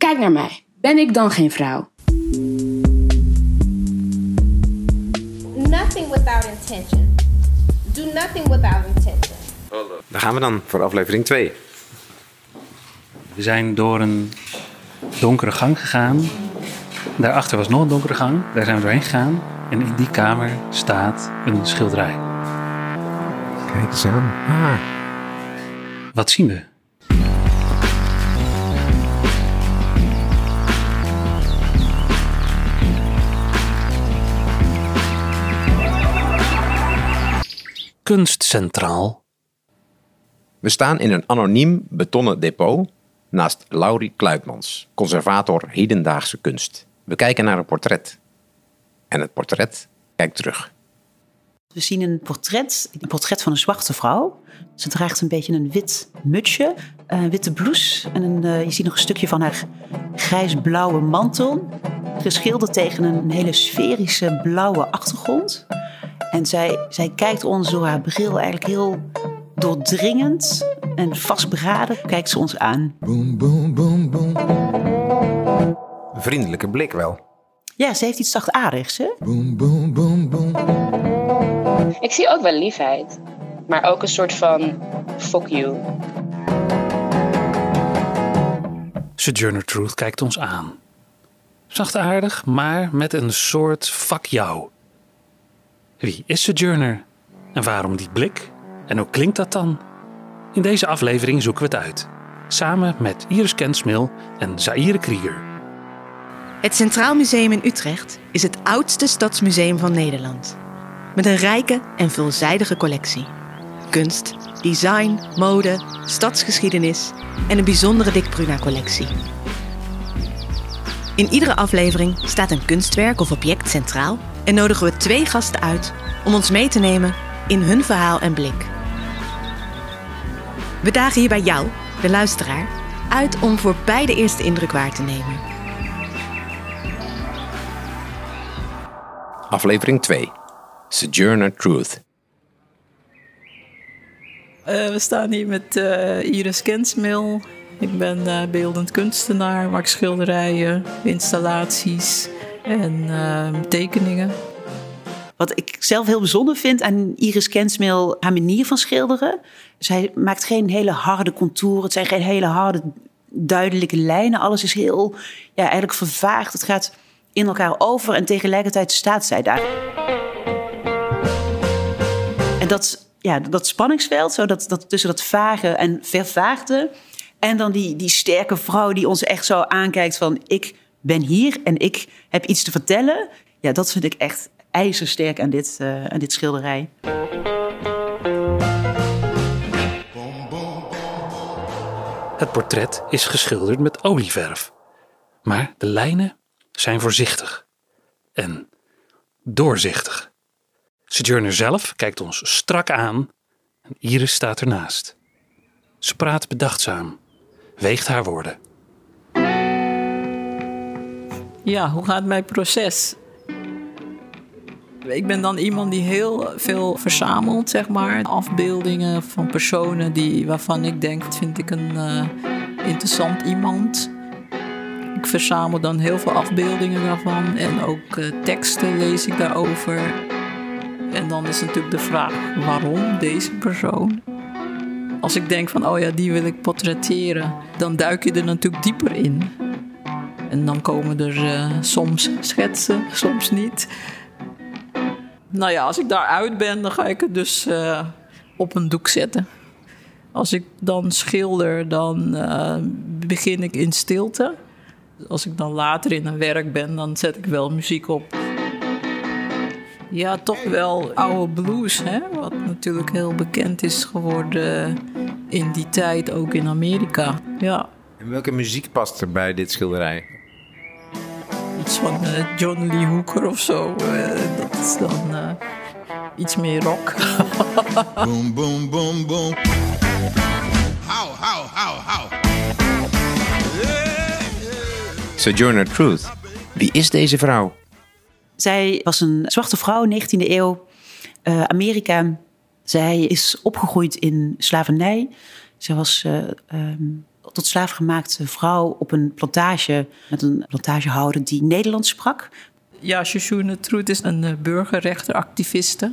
Kijk naar mij. Ben ik dan geen vrouw? Nothing without intention. Do nothing without intention. Daar gaan we dan voor aflevering 2. We zijn door een donkere gang gegaan. Daarachter was nog een donkere gang. Daar zijn we doorheen gegaan. En in die kamer staat een schilderij. Kijk eens aan. Ah. Wat zien we? Kunstcentraal. We staan in een anoniem betonnen depot naast Laurie Kluitmans, conservator hedendaagse kunst. We kijken naar een portret. En het portret kijkt terug. We zien een portret, een portret van een zwarte vrouw. Ze draagt een beetje een wit mutsje, een witte blouse. En een, uh, je ziet nog een stukje van haar grijs-blauwe mantel. Geschilderd tegen een hele sferische blauwe achtergrond. En zij, zij kijkt ons door haar bril eigenlijk heel doordringend en vastberaden. Kijkt ze ons aan. Boom, boom, boom, boom. Vriendelijke blik wel. Ja, ze heeft iets zachtaardigs, hè? Boom, boom, boom, boom. Ik zie ook wel liefheid. Maar ook een soort van fuck you. Sojourner Truth kijkt ons aan. Zachtaardig, maar met een soort fuck jou. Wie is Sojourner? En waarom die blik? En hoe klinkt dat dan? In deze aflevering zoeken we het uit. Samen met Iris Kensmil en Zaire Krieger. Het Centraal Museum in Utrecht is het oudste stadsmuseum van Nederland. Met een rijke en veelzijdige collectie. Kunst, design, mode, stadsgeschiedenis en een bijzondere Dick Bruna-collectie. In iedere aflevering staat een kunstwerk of object centraal en nodigen we twee gasten uit om ons mee te nemen in hun verhaal en blik. We dagen hier bij jou, de luisteraar, uit om voor beide eerste indruk waar te nemen. Aflevering 2. Sojourner Truth. Uh, we staan hier met uh, Iris Kensmil. Ik ben uh, beeldend kunstenaar, maak schilderijen, installaties en tekeningen. Wat ik zelf heel bijzonder vind aan Iris Kensmil, haar manier van schilderen. Zij maakt geen hele harde contouren, het zijn geen hele harde, duidelijke lijnen. Alles is heel, ja, eigenlijk vervaagd. Het gaat in elkaar over en tegelijkertijd staat zij daar. En dat, ja, dat spanningsveld, zo dat, dat, tussen dat vage en vervaagde... en dan die, die sterke vrouw die ons echt zo aankijkt van... ik ben hier en ik heb iets te vertellen. Ja, dat vind ik echt ijzersterk aan dit, uh, aan dit schilderij. Het portret is geschilderd met olieverf. Maar de lijnen zijn voorzichtig en doorzichtig. Sojourner zelf kijkt ons strak aan en Iris staat ernaast. Ze praat bedachtzaam, weegt haar woorden. Ja, hoe gaat mijn proces? Ik ben dan iemand die heel veel verzamelt, zeg maar. Afbeeldingen van personen die, waarvan ik denk, dat vind ik een uh, interessant iemand. Ik verzamel dan heel veel afbeeldingen daarvan en ook uh, teksten lees ik daarover. En dan is natuurlijk de vraag, waarom deze persoon? Als ik denk van, oh ja, die wil ik portretteren, dan duik je er natuurlijk dieper in. En dan komen er uh, soms schetsen, soms niet. Nou ja, als ik daaruit ben, dan ga ik het dus uh, op een doek zetten. Als ik dan schilder, dan uh, begin ik in stilte. Als ik dan later in een werk ben, dan zet ik wel muziek op. Ja, toch wel oude blues, hè? wat natuurlijk heel bekend is geworden in die tijd, ook in Amerika. Ja. En welke muziek past er bij dit schilderij? Iets van uh, John Lee Hooker of zo. Uh, dat is dan uh, iets meer rock. boom, boom, boom, boom. How, how, how, how. Sojourner Truth. Wie is deze vrouw? Zij was een zwarte vrouw, 19e eeuw, uh, Amerika. Zij is opgegroeid in slavernij. Ze was uh, um, tot slaaf gemaakte vrouw op een plantage met een plantagehouder die Nederlands sprak. Ja, Shoshone Truth is een uh, burgerrechtenactiviste.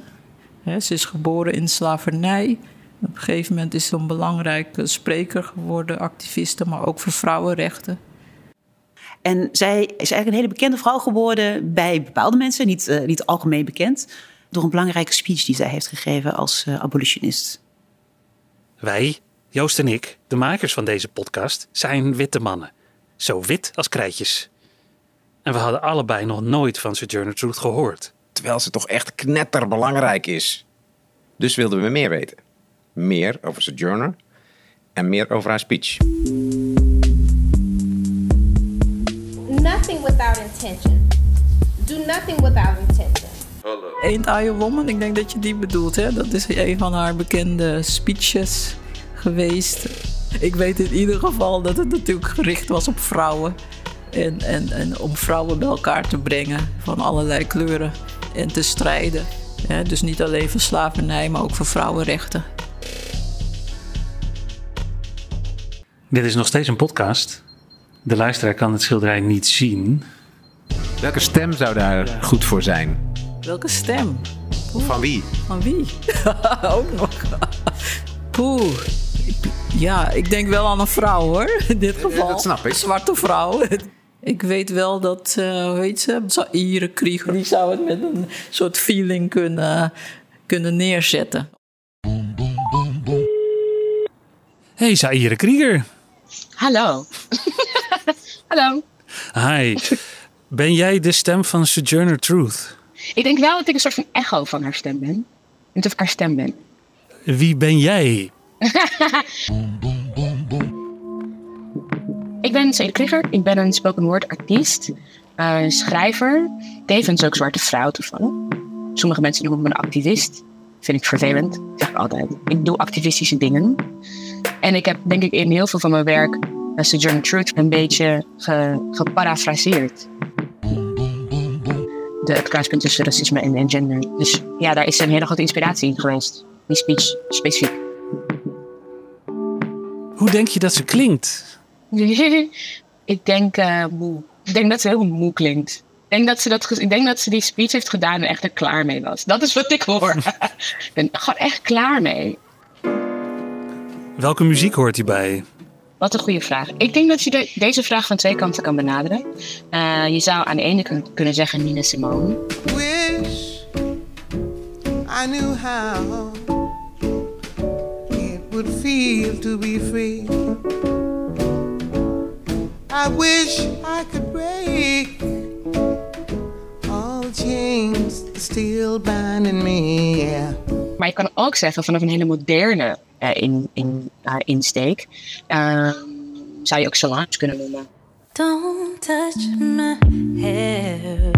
Hè, ze is geboren in slavernij. Op een gegeven moment is ze een belangrijke spreker geworden, activiste, maar ook voor vrouwenrechten. En zij is eigenlijk een hele bekende vrouw geworden bij bepaalde mensen, niet, uh, niet algemeen bekend, door een belangrijke speech die zij heeft gegeven als uh, abolitionist. Wij, Joost en ik, de makers van deze podcast, zijn witte mannen. Zo wit als krijtjes. En we hadden allebei nog nooit van Sojourner Truth gehoord. Terwijl ze toch echt knetterbelangrijk is. Dus wilden we meer weten. Meer over Sojourner en meer over haar speech. Nothing without intention. Do nothing without intention. Ain't I a Woman, ik denk dat je die bedoelt. Hè? Dat is een van haar bekende speeches geweest. Ik weet in ieder geval dat het natuurlijk gericht was op vrouwen. En, en, en om vrouwen bij elkaar te brengen van allerlei kleuren en te strijden. Hè? Dus niet alleen voor slavernij, maar ook voor vrouwenrechten. Dit is nog steeds een podcast. De luisteraar kan het schilderij niet zien. Welke stem zou daar goed voor zijn? Welke stem? Van wie? Van wie? ook nog. Poeh. Ja, ik denk wel aan een vrouw hoor. In dit geval. dat snap ik. Een zwarte vrouw. Ik weet wel dat, uh, hoe heet ze? Zaire Krieger, die zou het met een soort feeling kunnen, kunnen neerzetten. Hey, Zaire Krieger. Hallo. Hallo. Hi. Ben jij de stem van Sojourner Truth? Ik denk wel dat ik een soort van echo van haar stem ben. Niet of ik haar stem ben. Wie ben jij? ik ben Zede Krieger. Ik ben een spoken word artiest. Uh, schrijver. Tevens ook zwarte vrouw toevallig. Sommige mensen noemen me een activist. Vind ik vervelend. Zeg ik altijd. Ik doe activistische dingen. En ik heb denk ik in heel veel van mijn werk uh, Sojourner Truth een beetje ge, geparafraseerd. De, het kruispunt tussen racisme en, en gender. Dus ja, daar is een hele grote inspiratie in geweest. Die speech specifiek. Hoe denk je dat ze klinkt? ik denk uh, moe. Ik denk dat ze heel moe klinkt. Ik denk, dat ze dat, ik denk dat ze die speech heeft gedaan en echt er klaar mee was. Dat is wat ik hoor. ik ben gewoon echt klaar mee. Welke muziek hoort hierbij? Wat een goede vraag. Ik denk dat je de, deze vraag van twee kanten kan benaderen. Uh, je zou aan de ene kant kunnen zeggen Nina Simone. Wish I knew how would feel to be free. I wish I could break all chains still binding me. Yeah. Maar je kan ook zeggen vanaf een hele moderne uh, in, in haar insteek. Uh, zou je ook Solange kunnen noemen. Don't touch my hair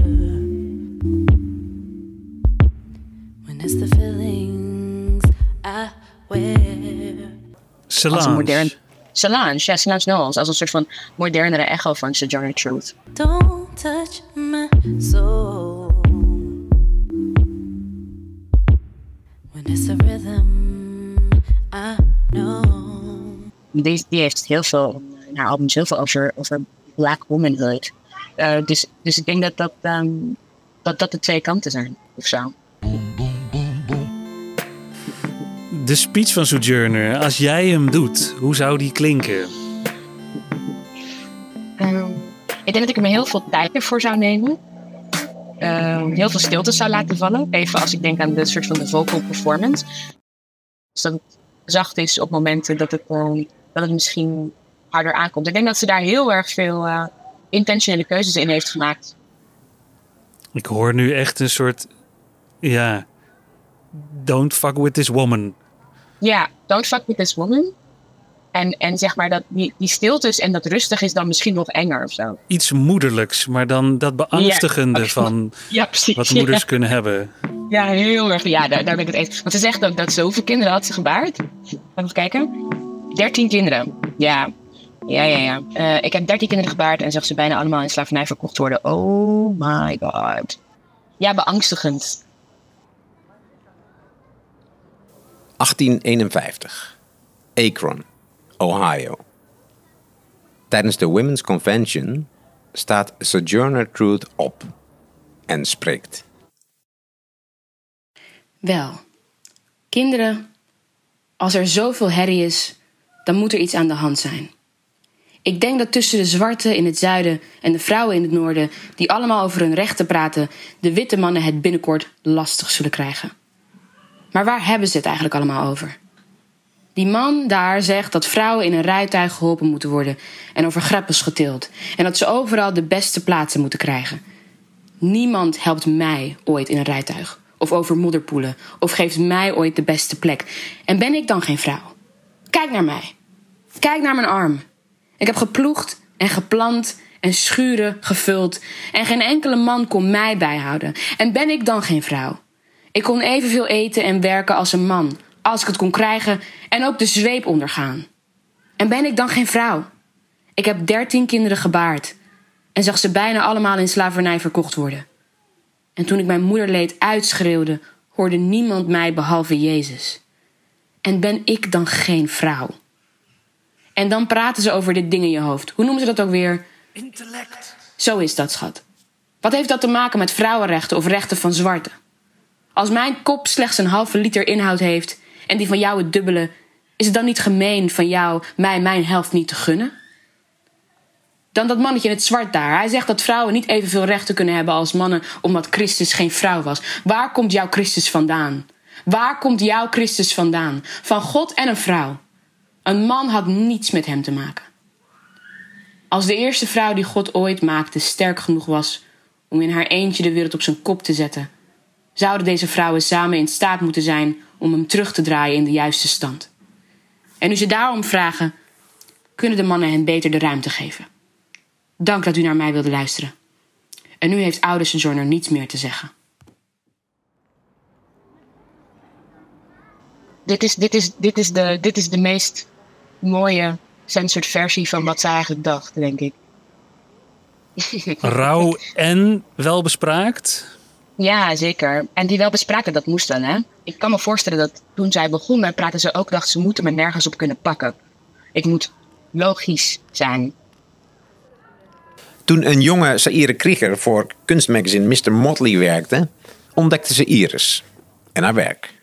When it's the feelings Solange. Als een modern... Solange, ja, Solange Knowles. Als een soort van modernere echo van Sojourner Truth. Don't touch my soul When it's a rhythm I know Die, die heeft heel veel, in haar albums heel veel over, over black womanhood. Uh, dus, dus ik denk dat dat, um, dat dat de twee kanten zijn, of zo. De speech van Sojourner, als jij hem doet, hoe zou die klinken? Um, ik denk dat ik er me heel veel tijd ervoor zou nemen. Um, heel veel stilte zou laten vallen. Even als ik denk aan de soort van de vocal performance. Dus dat het zacht is op momenten dat het, um, dat het misschien harder aankomt. Ik denk dat ze daar heel erg veel uh, intentionele keuzes in heeft gemaakt. Ik hoor nu echt een soort. Ja. Don't fuck with this woman. Ja, don't fuck with this woman. En, en zeg maar dat die, die stiltes en dat rustig is dan misschien nog enger of zo. Iets moederlijks, maar dan dat beangstigende Ja. van Ja, precies. wat moeders kunnen hebben. Ja, heel erg. Ja, daar, daar ben ik het eens. Want ze zegt ook dat ze hoeveel kinderen had ze gebaard? Even kijken. 13 kinderen. Ja. Ja, ja, ja. Eh, ik heb 13 kinderen gebaard en zag ze bijna allemaal in slavernij verkocht worden. Oh my god. Ja, beangstigend. 1851. Akron, Ohio. Tijdens de Women's Convention staat Sojourner Truth op en spreekt. Wel, kinderen, als er zoveel herrie is, dan moet er iets aan de hand zijn. Ik denk dat tussen de zwarten in het zuiden en de vrouwen in het noorden, die allemaal over hun rechten praten, de witte mannen het binnenkort lastig zullen krijgen. Maar waar hebben ze het eigenlijk allemaal over? Die man daar zegt dat vrouwen in een rijtuig geholpen moeten worden en over greppels getild en dat ze overal de beste plaatsen moeten krijgen. Niemand helpt mij ooit in een rijtuig of over modderpoelen of geeft mij ooit de beste plek. En ben ik dan geen vrouw? Kijk naar mij. Kijk naar mijn arm. Ik heb geploegd en geplant en schuren gevuld en geen enkele man kon mij bijhouden. En ben ik dan geen vrouw? Ik kon evenveel eten en werken als een man, als ik het kon krijgen en ook de zweep ondergaan. En ben ik dan geen vrouw? Ik heb dertien kinderen gebaard en zag ze bijna allemaal in slavernij verkocht worden. En toen ik mijn moederleed uitschreeuwde, hoorde niemand mij behalve Jezus. En ben ik dan geen vrouw? En dan praten ze over dit ding in je hoofd. Hoe noemen ze dat ook weer? Intellect. Zo is dat, schat. Wat heeft dat te maken met vrouwenrechten of rechten van zwarten? Als mijn kop slechts een halve liter inhoud heeft en die van jou het dubbele, is het dan niet gemeen van jou mij mijn helft niet te gunnen? Dan dat mannetje in het zwart daar. Hij zegt dat vrouwen niet evenveel rechten kunnen hebben als mannen omdat Christus geen vrouw was. Waar komt jouw Christus vandaan? Waar komt jouw Christus vandaan? Van God en een vrouw. Een man had niets met hem te maken. Als de eerste vrouw die God ooit maakte sterk genoeg was om in haar eentje de wereld op zijn kop te zetten, zouden deze vrouwen samen in staat moeten zijn om hem terug te draaien in de juiste stand. En nu ze daarom vragen, kunnen de mannen hen beter de ruimte geven. Dank dat u naar mij wilde luisteren. En nu heeft oude Sojourner niets meer te zeggen. Dit is, dit is, dit is, de, dit is de meest mooie censored versie van wat ze eigenlijk dacht, denk ik. Rauw en welbespraakt. Ja, zeker. En die welbespraakte, dat moest dan, hè? Ik kan me voorstellen dat toen zij begonnen, praten ze ook, dacht ze moeten me nergens op kunnen pakken. Ik moet logisch zijn. Toen een jonge Saïre Krieger voor kunstmagazine Mr. Motley werkte, ontdekte ze Iris en haar werk.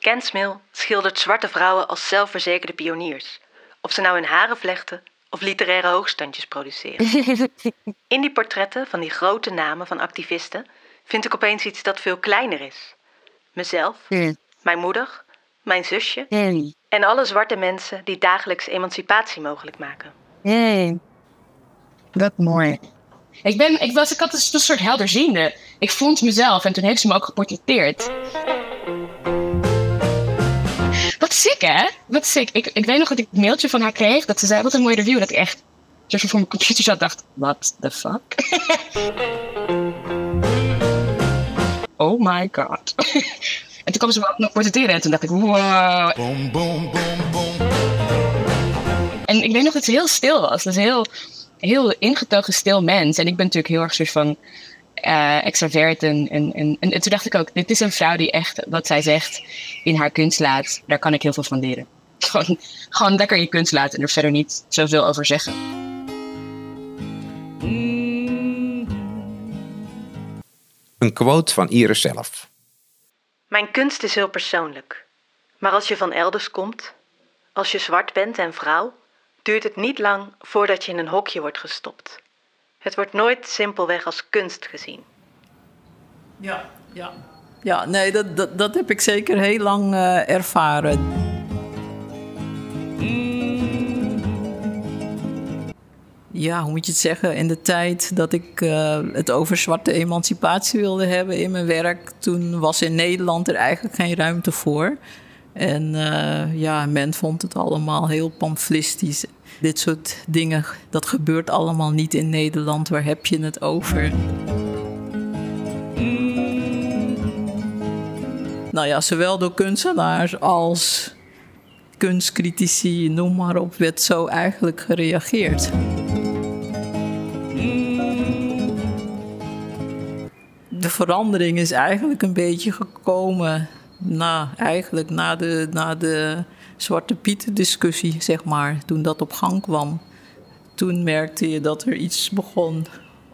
Ken Smil schildert zwarte vrouwen als zelfverzekerde pioniers. Of ze nou hun haren vlechten of literaire hoogstandjes produceren. In die portretten van die grote namen van activisten vind ik opeens iets dat veel kleiner is. Mezelf, mijn moeder, mijn zusje en alle zwarte mensen die dagelijks emancipatie mogelijk maken. Dat mooi. Ik, ben, ik, was, ik had een soort helderziende. Ik vond mezelf en toen heeft ze me ook geportretteerd. Wat sick, hè? Wat sick. Ik, ik weet nog dat ik een mailtje van haar kreeg dat ze zei: Wat een mooie review. Dat ik echt van voor mijn computer zat dacht: What the fuck? oh my god. en toen kwam ze me ook nog portretteren en toen dacht ik: Wow. Boom, boom, boom, boom. En ik weet nog dat ze heel stil was. Dat is een heel, heel ingetogen stil mens. En ik ben natuurlijk heel erg soort van eh extravert. En, en, en, en toen dacht ik ook, dit is een vrouw die echt wat zij zegt in haar kunst laat. Daar kan ik heel veel van leren. Gewoon, gewoon lekker je kunst laten en er verder niet zoveel over zeggen. Een quote van Iris zelf. Mijn kunst is heel persoonlijk. Maar als je van elders komt, als je zwart bent en vrouw, duurt het niet lang voordat je in een hokje wordt gestopt. Het wordt nooit simpelweg als kunst gezien. Ja, ja. Ja, nee, dat, dat, dat heb ik zeker heel lang eh, ervaren. Ja, hoe moet je het zeggen? In de tijd dat ik eh, het over zwarte emancipatie wilde hebben in mijn werk, toen was in Nederland er eigenlijk geen ruimte voor. En eh, ja, men vond het allemaal heel pamflistisch. Dit soort dingen, dat gebeurt allemaal niet in Nederland. Waar heb je het over? Nou ja, zowel door kunstenaars als kunstcritici, noem maar op, werd zo eigenlijk gereageerd. De verandering is eigenlijk een beetje gekomen na, eigenlijk na de, na de Zwarte Piet discussie, zeg maar. Toen dat op gang kwam. toen merkte je dat er iets begon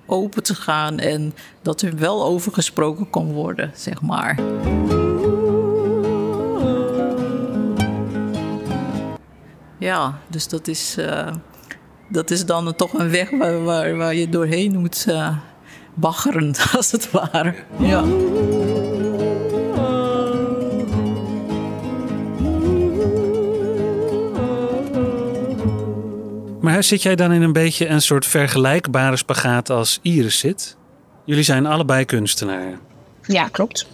open te gaan en dat er wel over gesproken kon worden, zeg maar. Ja, dus dat is, eh, dat is dan toch een weg waar, waar, waar je doorheen moet uh, baggeren, als het ware. Ja. Maar zit jij dan in een beetje een soort vergelijkbare spagaat als Iris zit? Jullie zijn allebei kunstenaar. Ja, klopt.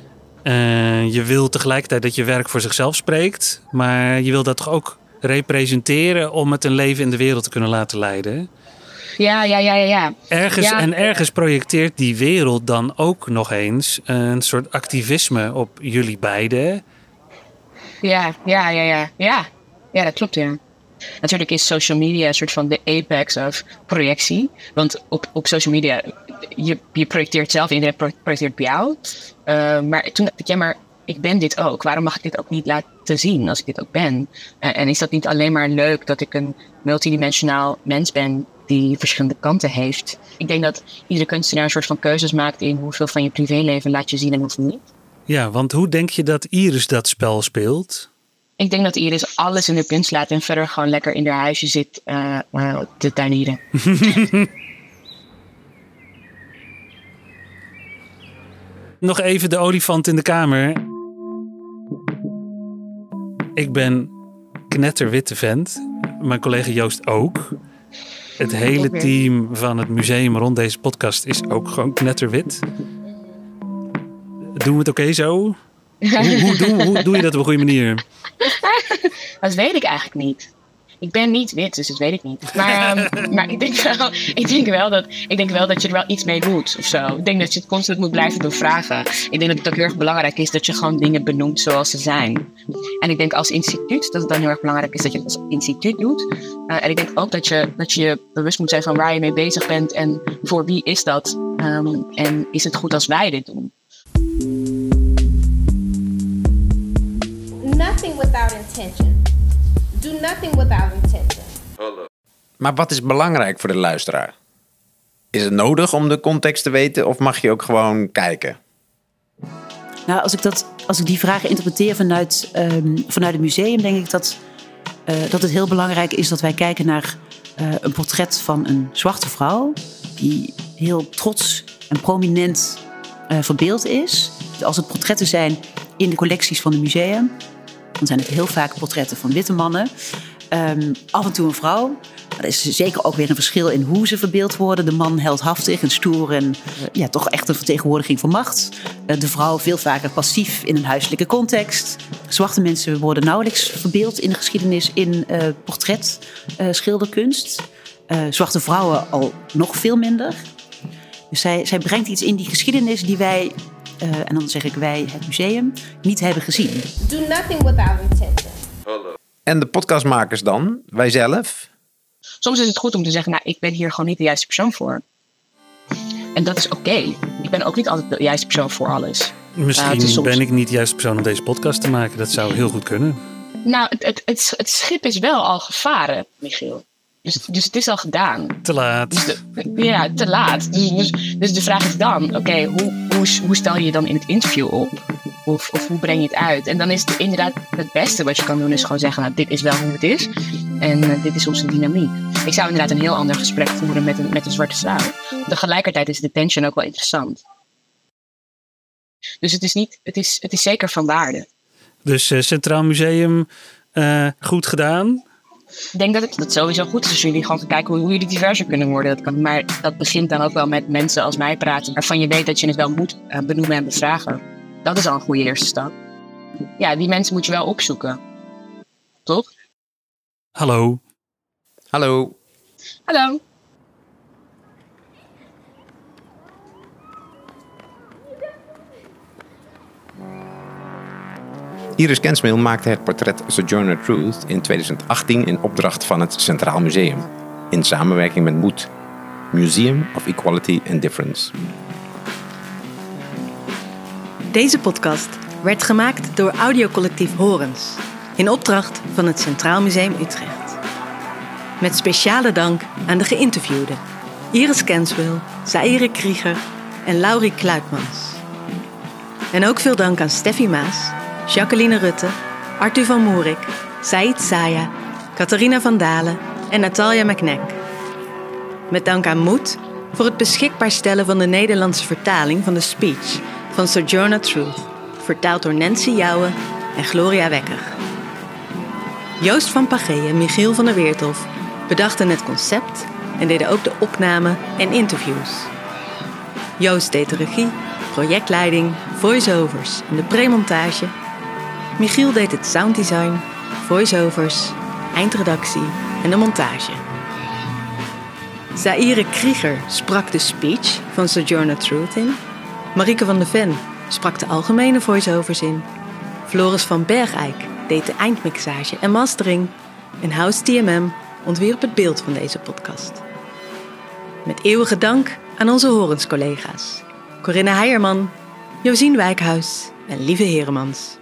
Uh, je wil tegelijkertijd dat je werk voor zichzelf spreekt, maar je wil dat toch ook representeren om het een leven in de wereld te kunnen laten leiden? Ja, ja, ja, ja. ja. Ergens, ja. En ergens projecteert die wereld dan ook nog eens een soort activisme op jullie beiden. Ja, ja, ja, ja. Ja, ja dat klopt, ja. Natuurlijk is social media een soort van de apex of projectie. Want op, op social media, je, je projecteert zelf, iedereen projecteert bij jou. Uh, maar toen dacht ik, ja, maar ik ben dit ook. Waarom mag ik dit ook niet laten zien als ik dit ook ben? Uh, en is dat niet alleen maar leuk dat ik een multidimensionaal mens ben die verschillende kanten heeft? Ik denk dat iedere kunstenaar een soort van keuzes maakt in hoeveel van je privéleven laat je zien en hoeveel niet. Ja, want hoe denk je dat Iris dat spel speelt? Ik denk dat Iris alles in de kunst laat en verder gewoon lekker in haar huisje zit uh, uh, te tuinieren. Nog even de olifant in de kamer. Ik ben knetterwitte vent. Mijn collega Joost ook. Het hele team van het museum rond deze podcast is ook gewoon knetterwit. Doen we het oké okay zo? hoe, hoe, doe, hoe doe je dat op een goede manier? dat weet ik eigenlijk niet. Ik ben niet wit, dus dat weet ik niet. Maar, um, maar ik, denk wel, ik, denk wel dat, ik denk wel dat je er wel iets mee doet of zo. Ik denk dat je het constant moet blijven bevragen. Ik denk dat het ook heel erg belangrijk is dat je gewoon dingen benoemt zoals ze zijn. En ik denk als instituut dat het dan heel erg belangrijk is dat je het als instituut doet. Uh, en ik denk ook dat je, dat je bewust moet zijn van waar je mee bezig bent en voor wie is dat. Um, en is het goed als wij dit doen? Nothing without intention. Do nothing without intention. Maar wat is belangrijk voor de luisteraar? Is het nodig om de context te weten of mag je ook gewoon kijken? Nou, als ik, dat, als ik die vragen interpreteer vanuit, um, vanuit het museum, denk ik dat, uh, dat het heel belangrijk is dat wij kijken naar uh, een portret van een zwarte vrouw. Die heel trots en prominent uh, verbeeld is. Als het portretten zijn in de collecties van het museum, dan zijn het heel vaak portretten van witte mannen. Um, af en toe een vrouw. Maar er is zeker ook weer een verschil in hoe ze verbeeld worden. De man heldhaftig en stoer en ja, toch echt een vertegenwoordiging van macht. Uh, de vrouw veel vaker passief in een huiselijke context. Zwarte mensen worden nauwelijks verbeeld in de geschiedenis in uh, portret, schilderkunst. zwarte vrouwen al nog veel minder. Dus zij, zij brengt iets in die geschiedenis die wij uh, en dan zeg ik wij, het museum, niet hebben gezien. Do nothing without intention. En de podcastmakers dan? Wij zelf? Soms is het goed om te zeggen, nou, ik ben hier gewoon niet de juiste persoon voor. En dat is oké. Okay. Ik ben ook niet altijd de juiste persoon voor alles. Misschien uh, soms... ben ik niet de juiste persoon om deze podcast te maken. Dat zou heel goed kunnen. Nou, het, het, het, het schip is wel al gevaren, Michiel. Dus, dus het is al gedaan. Te laat. Dus de, ja, te laat. Dus, dus, dus de vraag is dan, oké, okay, hoe, hoe, hoe stel je je dan in het interview op? Of, of hoe breng je het uit? En dan is het inderdaad het beste wat je kan doen, is gewoon zeggen, nou, dit is wel hoe het is. En uh, dit is onze dynamiek. Ik zou inderdaad een heel ander gesprek voeren met een, met een zwarte vrouw. Tegelijkertijd is de tension ook wel interessant. Dus het is, niet, het is, het is zeker van waarde. Dus uh, Centraal Museum, uh, goed gedaan. Ik denk dat het dat sowieso goed is als jullie gewoon gaan kijken hoe, hoe jullie diverser kunnen worden. Dat kan, maar dat begint dan ook wel met mensen als mij praten, waarvan je weet dat je het wel moet uh, benoemen en bevragen. Dat is al een goede eerste stap. Ja, die mensen moet je wel opzoeken. Toch? Hallo. Hallo. Hallo. Iris Kensmil maakte het portret Sojourner Truth in 2018 in opdracht van het Centraal Museum. In samenwerking met MOED, Museum of Equality and Difference. Deze podcast werd gemaakt door audiocollectief Horens. In opdracht van het Centraal Museum Utrecht. Met speciale dank aan de geïnterviewden. Iris Kenswil, Zaire Krieger en Laurie Kluitmans. En ook veel dank aan Steffi Maas, Jacqueline Rutte, Arthur van Moerik, Said Saya, Catharina van Dalen en Natalia McNack. Met dank aan Moed voor het beschikbaar stellen van de Nederlandse vertaling van de speech van Sojourner Truth, vertaald door Nancy Jouwen en Gloria Wekker. Joost van Pagé en Michiel van der Weerthof bedachten het concept en deden ook de opname en interviews. Joost deed de regie, projectleiding, voice-overs en de premontage. Michiel deed het sounddesign, voice-overs, eindredactie en de montage. Zaire Krieger sprak de speech van Sojourner Truth in. Marieke van de Ven sprak de algemene voice-overs in. Floris van Bergijk deed de eindmixage en mastering. En House TMM ontwierp het beeld van deze podcast. Met eeuwige dank aan onze horenscollega's. Corinne Heijerman, Josien Wijkhuis en Lieve Heremans.